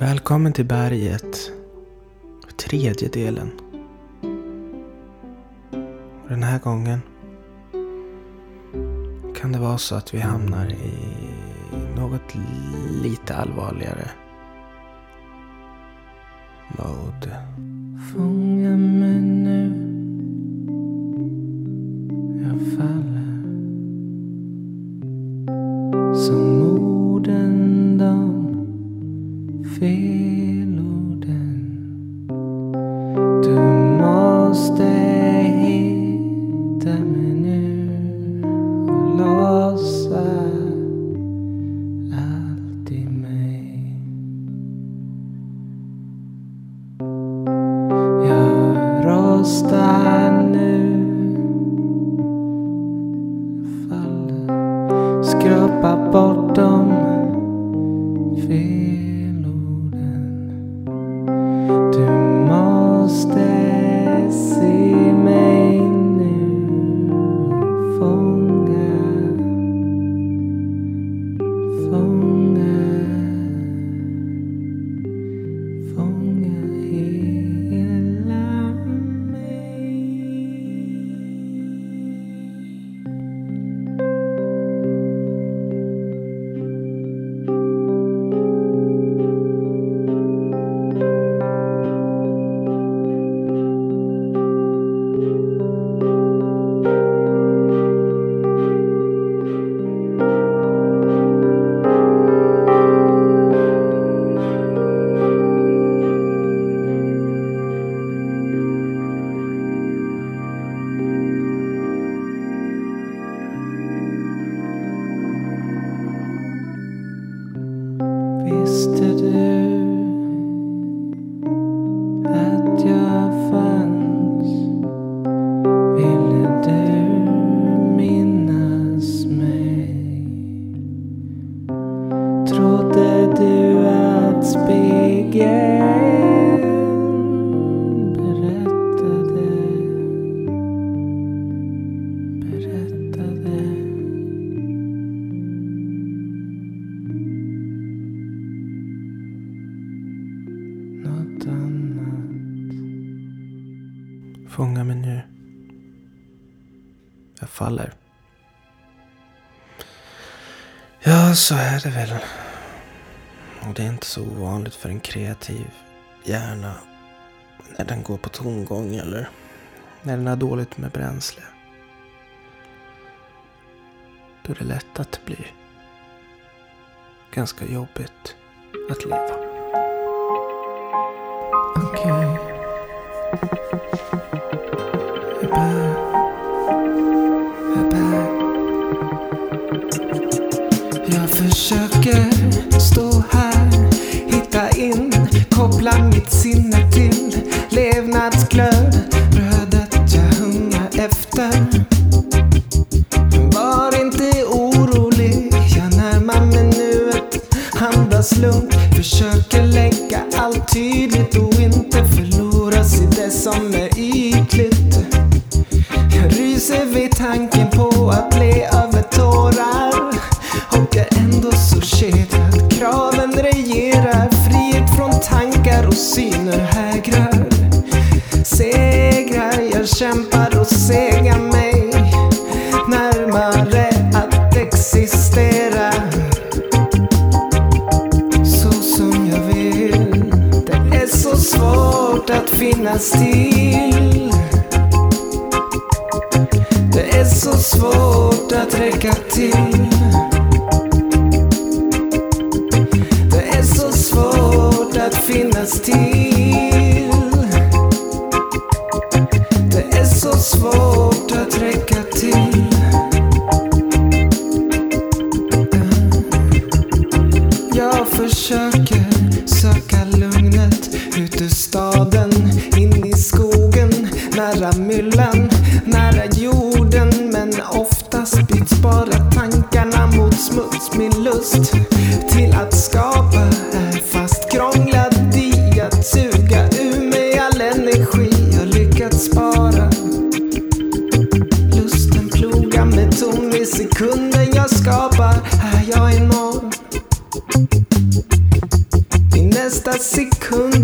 Välkommen till berget. Tredje delen. Den här gången kan det vara så att vi hamnar i något lite allvarligare mode. skrapa bort dem. är det väl. Och det är inte så ovanligt för en kreativ hjärna när den går på tomgång eller när den har dåligt med bränsle. Då är det lätt att det blir ganska jobbigt att leva. Okej. Okay. stå här, hitta in, koppla mitt sinne till levnadsglöd, brödet jag hungrar efter. Var inte orolig, jag närmar mig nuet, andas lugnt, försöker lägga allt tydligt champagne.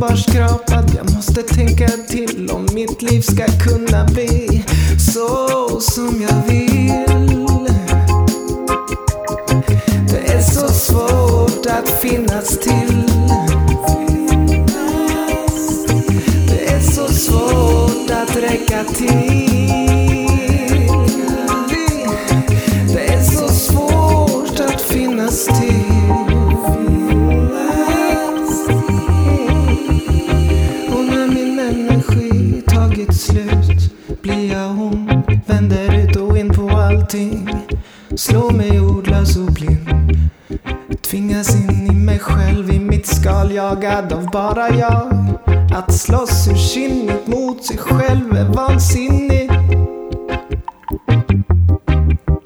para escrapa av jag. Att slåss ursinnigt mot sig själv är vansinnigt.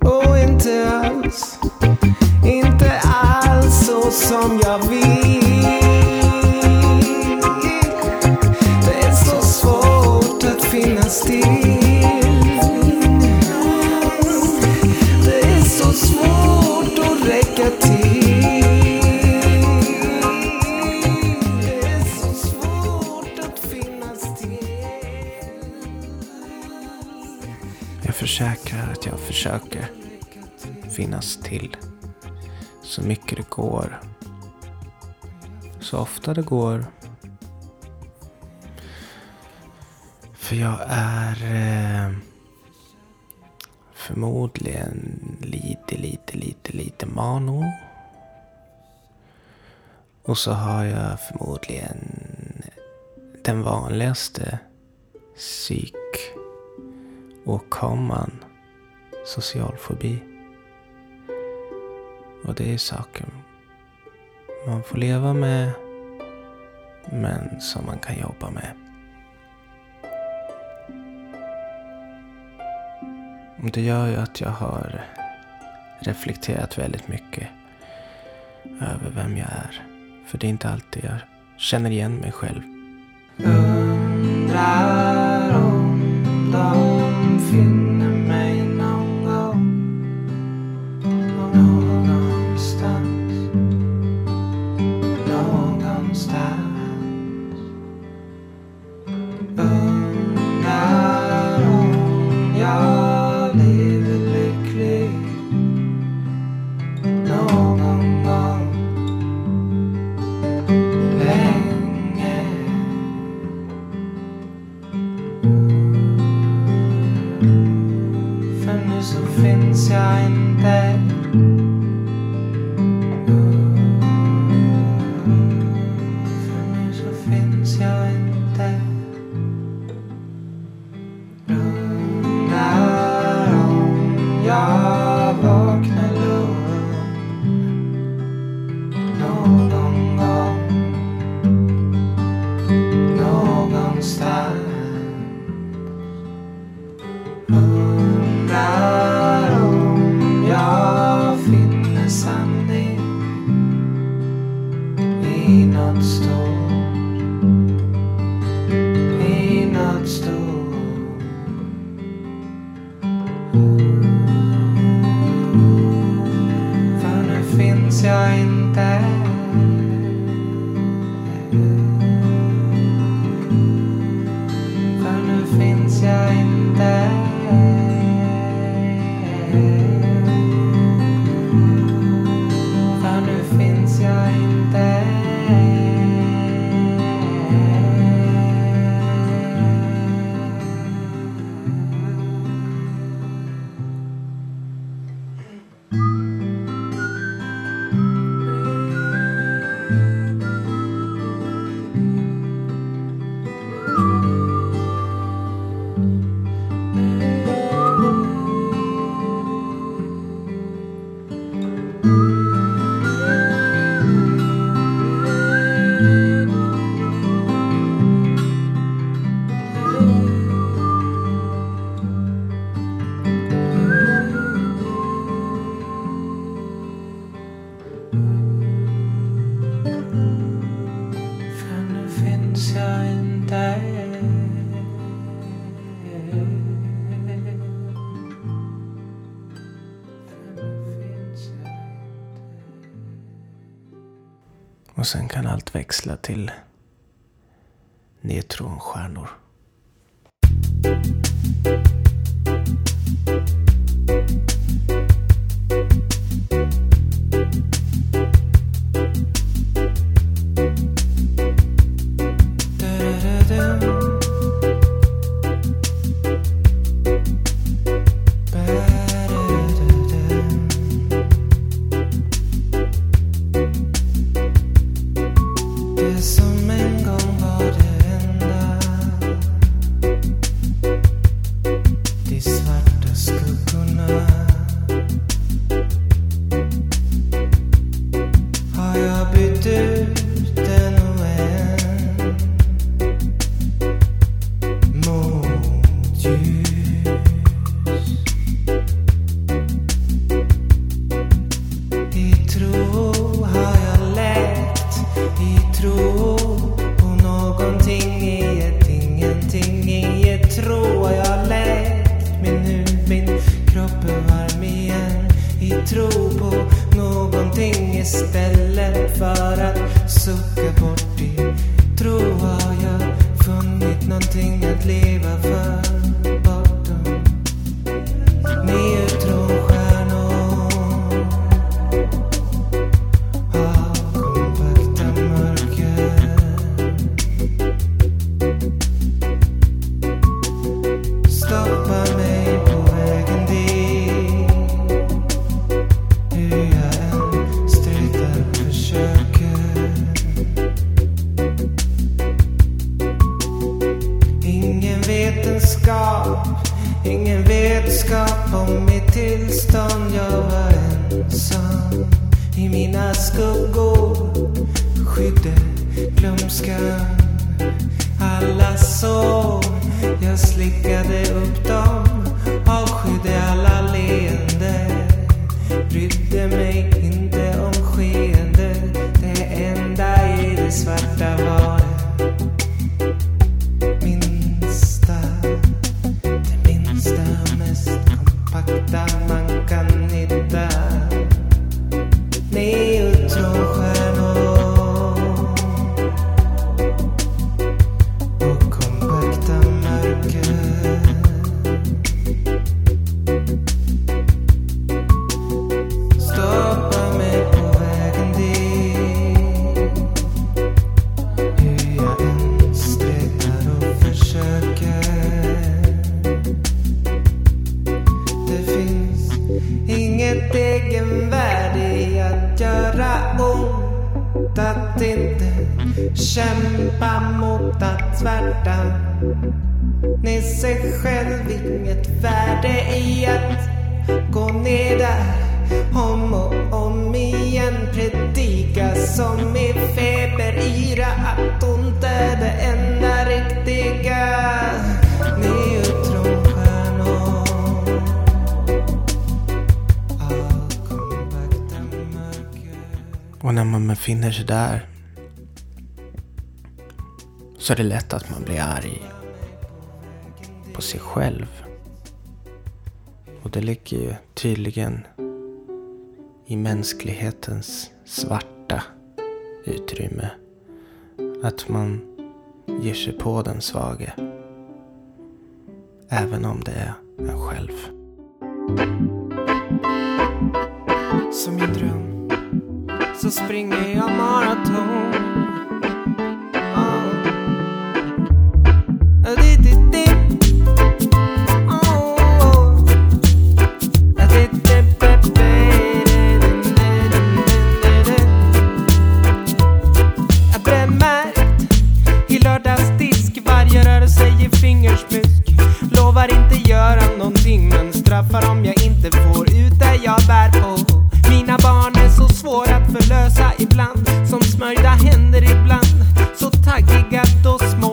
Och inte alls, inte alls så som jag vill. Försöker finnas till så mycket det går. Så ofta det går. För jag är eh, förmodligen lite, lite, lite, lite mano. Och så har jag förmodligen den vanligaste psykåkomman social fobi. Och det är saker man får leva med men som man kan jobba med. Det gör ju att jag har reflekterat väldigt mycket över vem jag är. För det är inte alltid jag känner igen mig själv. Undrar om de finner Och sen kan allt växla till neutronstjärnor. kesketunaan där så är det lätt att man blir arg på sig själv. Och det ligger ju tydligen i mänsklighetens svarta utrymme. Att man ger sig på den svage. Även om det är en själv. Som en dröm. springe jag morgon ibland så taggiga och små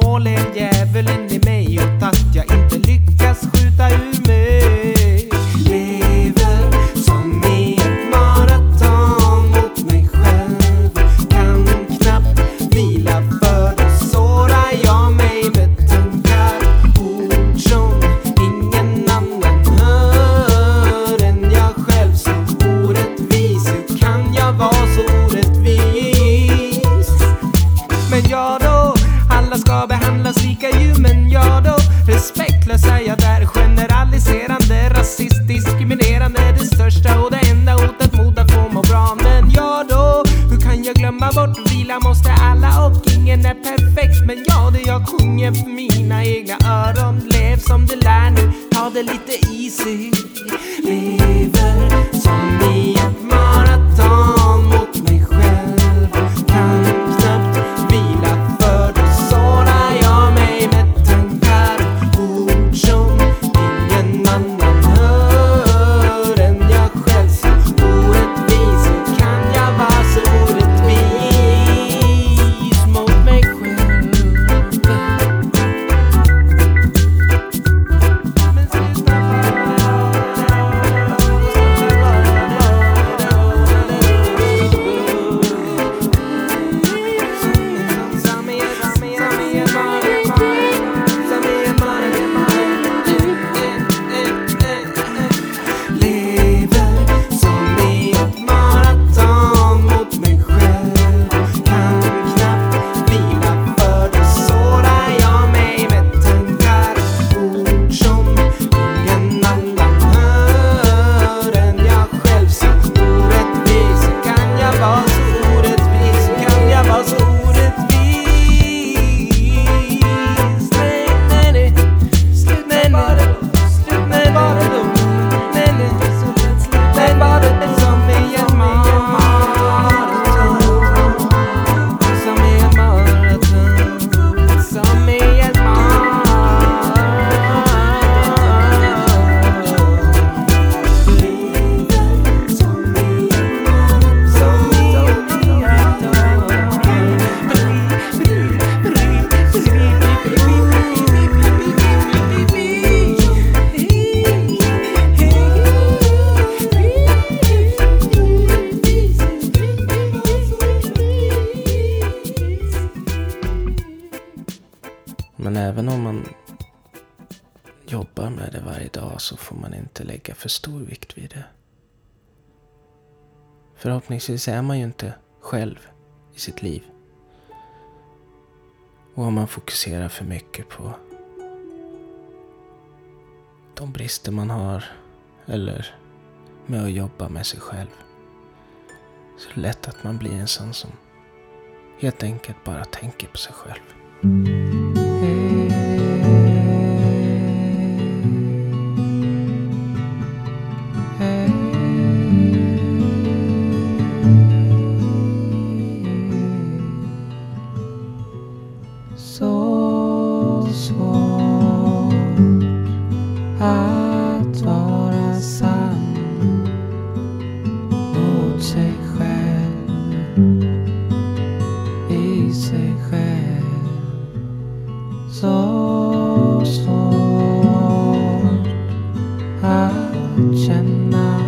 Förhoppningsvis är man ju inte själv i sitt liv. Och om man fokuserar för mycket på de brister man har eller med att jobba med sig själv så är det lätt att man blir en sån som helt enkelt bara tänker på sig själv. 在颤。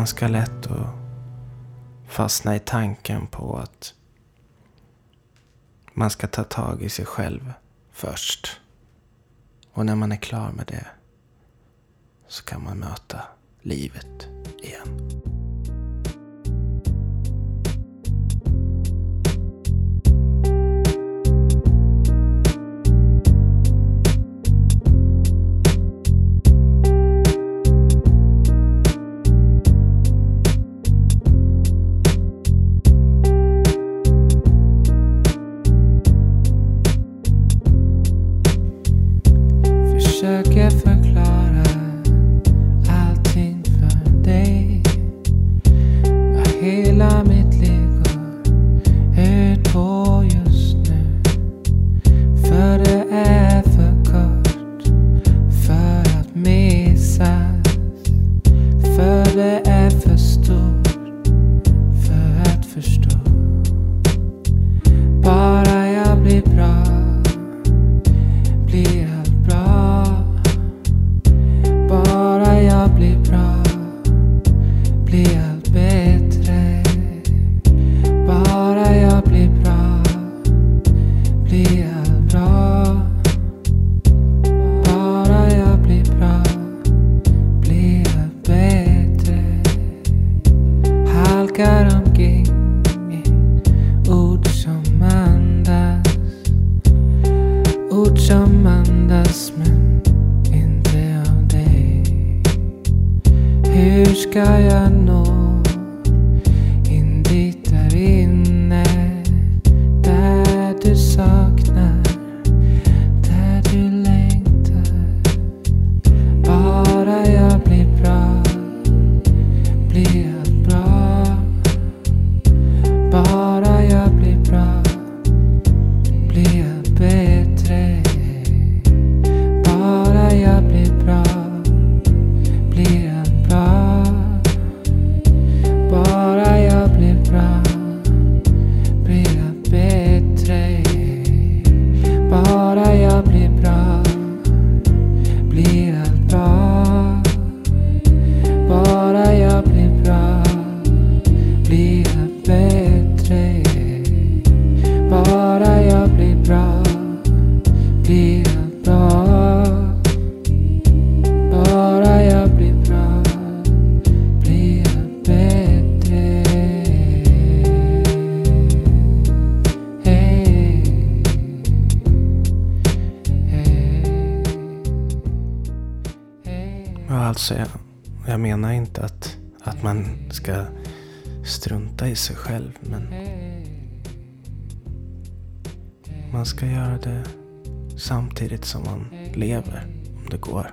ganska lätt att fastna i tanken på att man ska ta tag i sig själv först. Och när man är klar med det så kan man möta livet igen. Sig själv. Men man ska göra det samtidigt som man lever, om det går.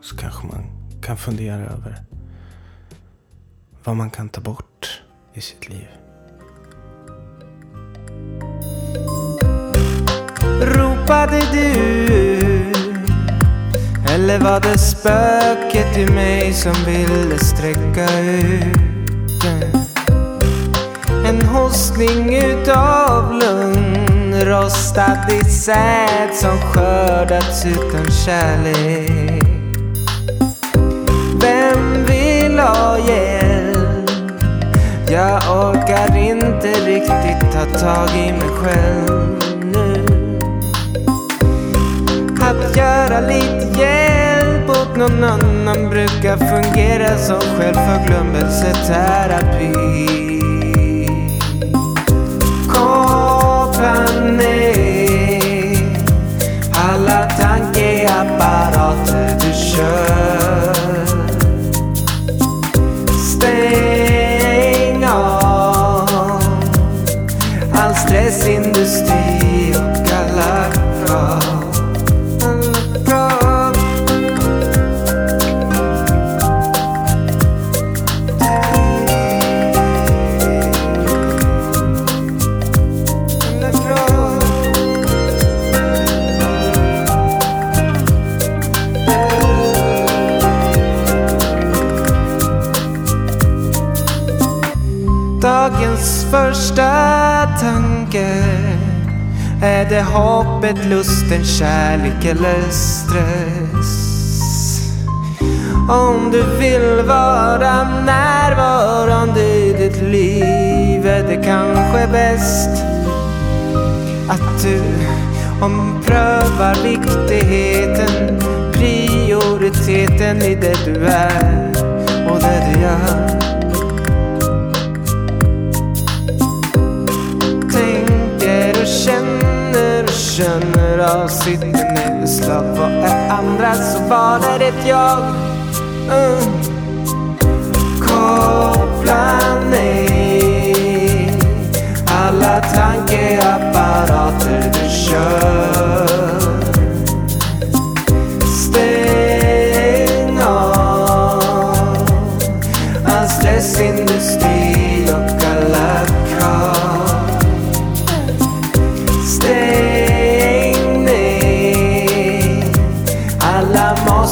Så kanske man kan fundera över vad man kan ta bort i sitt liv. Ropade du? Eller var det spöket i mig som ville sträcka ut? En hostning utav lugn Rostad i säd som skördats utan kärlek Vem vill ha hjälp? Jag orkar inte riktigt ta tag i mig själv att göra lite hjälp åt någon annan brukar fungera som självförglömmelseterapi. Det hoppet, lusten, kärlek eller stress? Om du vill vara närvarande i ditt liv är det kanske bäst att du omprövar viktigheten, prioriteten i det du är och det du gör. Känner av sitt nedslag. Vad är andras och vad är det jag? Mm. Koppla ner alla tankeapparater du kör.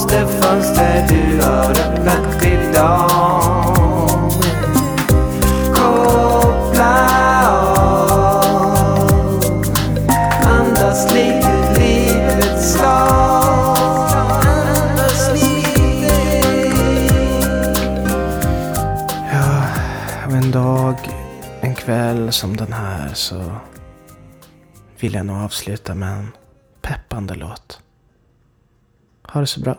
Alla måste-fönster du har öppnat idag. Koppla av. Andas lite livets slag. Andas lite. Ja, och en dag, en kväll som den här så vill jag nog avsluta med en peppande låt. Ha det så bra.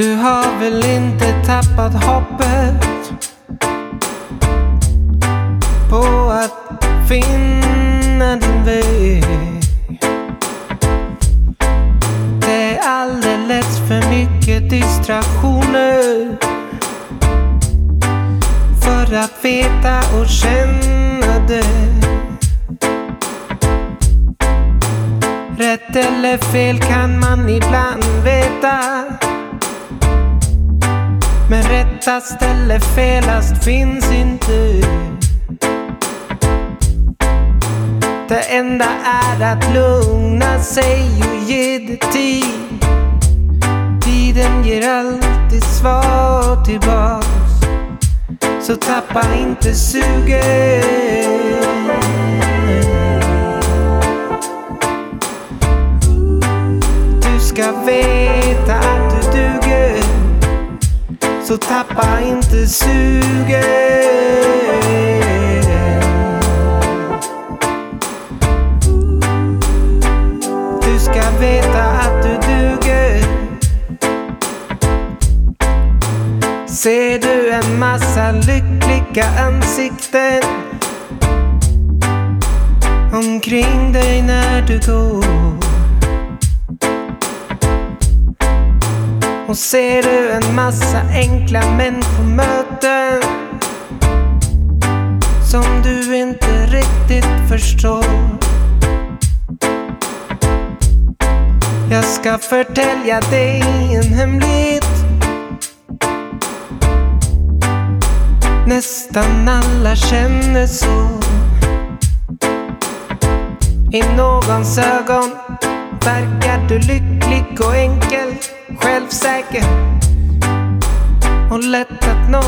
Du har väl inte tappat hoppet på att finna din väg? Det är alldeles för mycket distraktioner för att veta och känna det. Rätt eller fel kan man ibland veta. Men rättast eller felast finns inte. Det enda är att lugna sig och ge det tid. Tiden ger alltid svar tillbaks. Så tappa inte suget. Du ska veta att. Så tappa inte suget. Du ska veta att du duger. Ser du en massa lyckliga ansikten omkring dig när du går? Och ser du en massa enkla människomöten som du inte riktigt förstår? Jag ska förtälja dig en hemlighet Nästan alla känner så I någons ögon verkar du lycklig och enkel Självsäker. Och lätt att nå.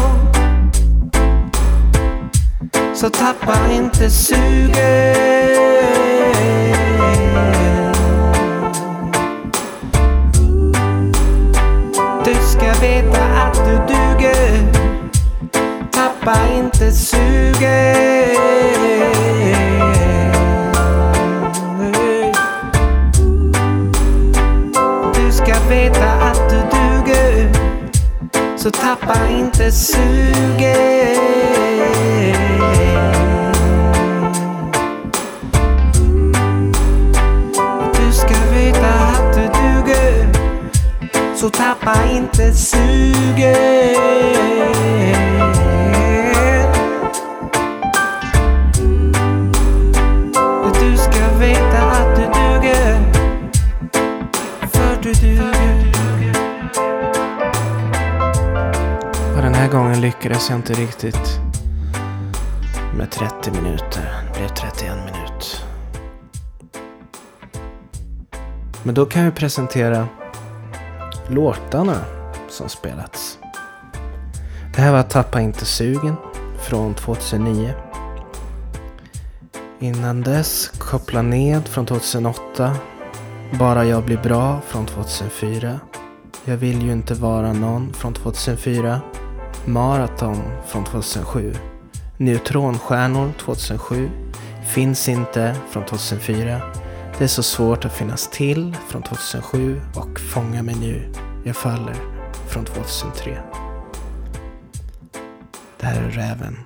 Så tappa inte suget. Du ska veta att du duger. Tappa inte suget. Så tappa inte suget. Du ska veta att du duger Så tappa inte suget. Lyckades jag inte riktigt med 30 minuter. Det blev 31 minut. Men då kan jag presentera låtarna som spelats. Det här var Tappa inte sugen från 2009. Innan dess Koppla ned från 2008. Bara jag blir bra från 2004. Jag vill ju inte vara någon från 2004. Maraton från 2007. Neutronstjärnor 2007. Finns inte från 2004. Det är så svårt att finnas till från 2007 och Fånga mig nu, jag faller från 2003. Det här är Räven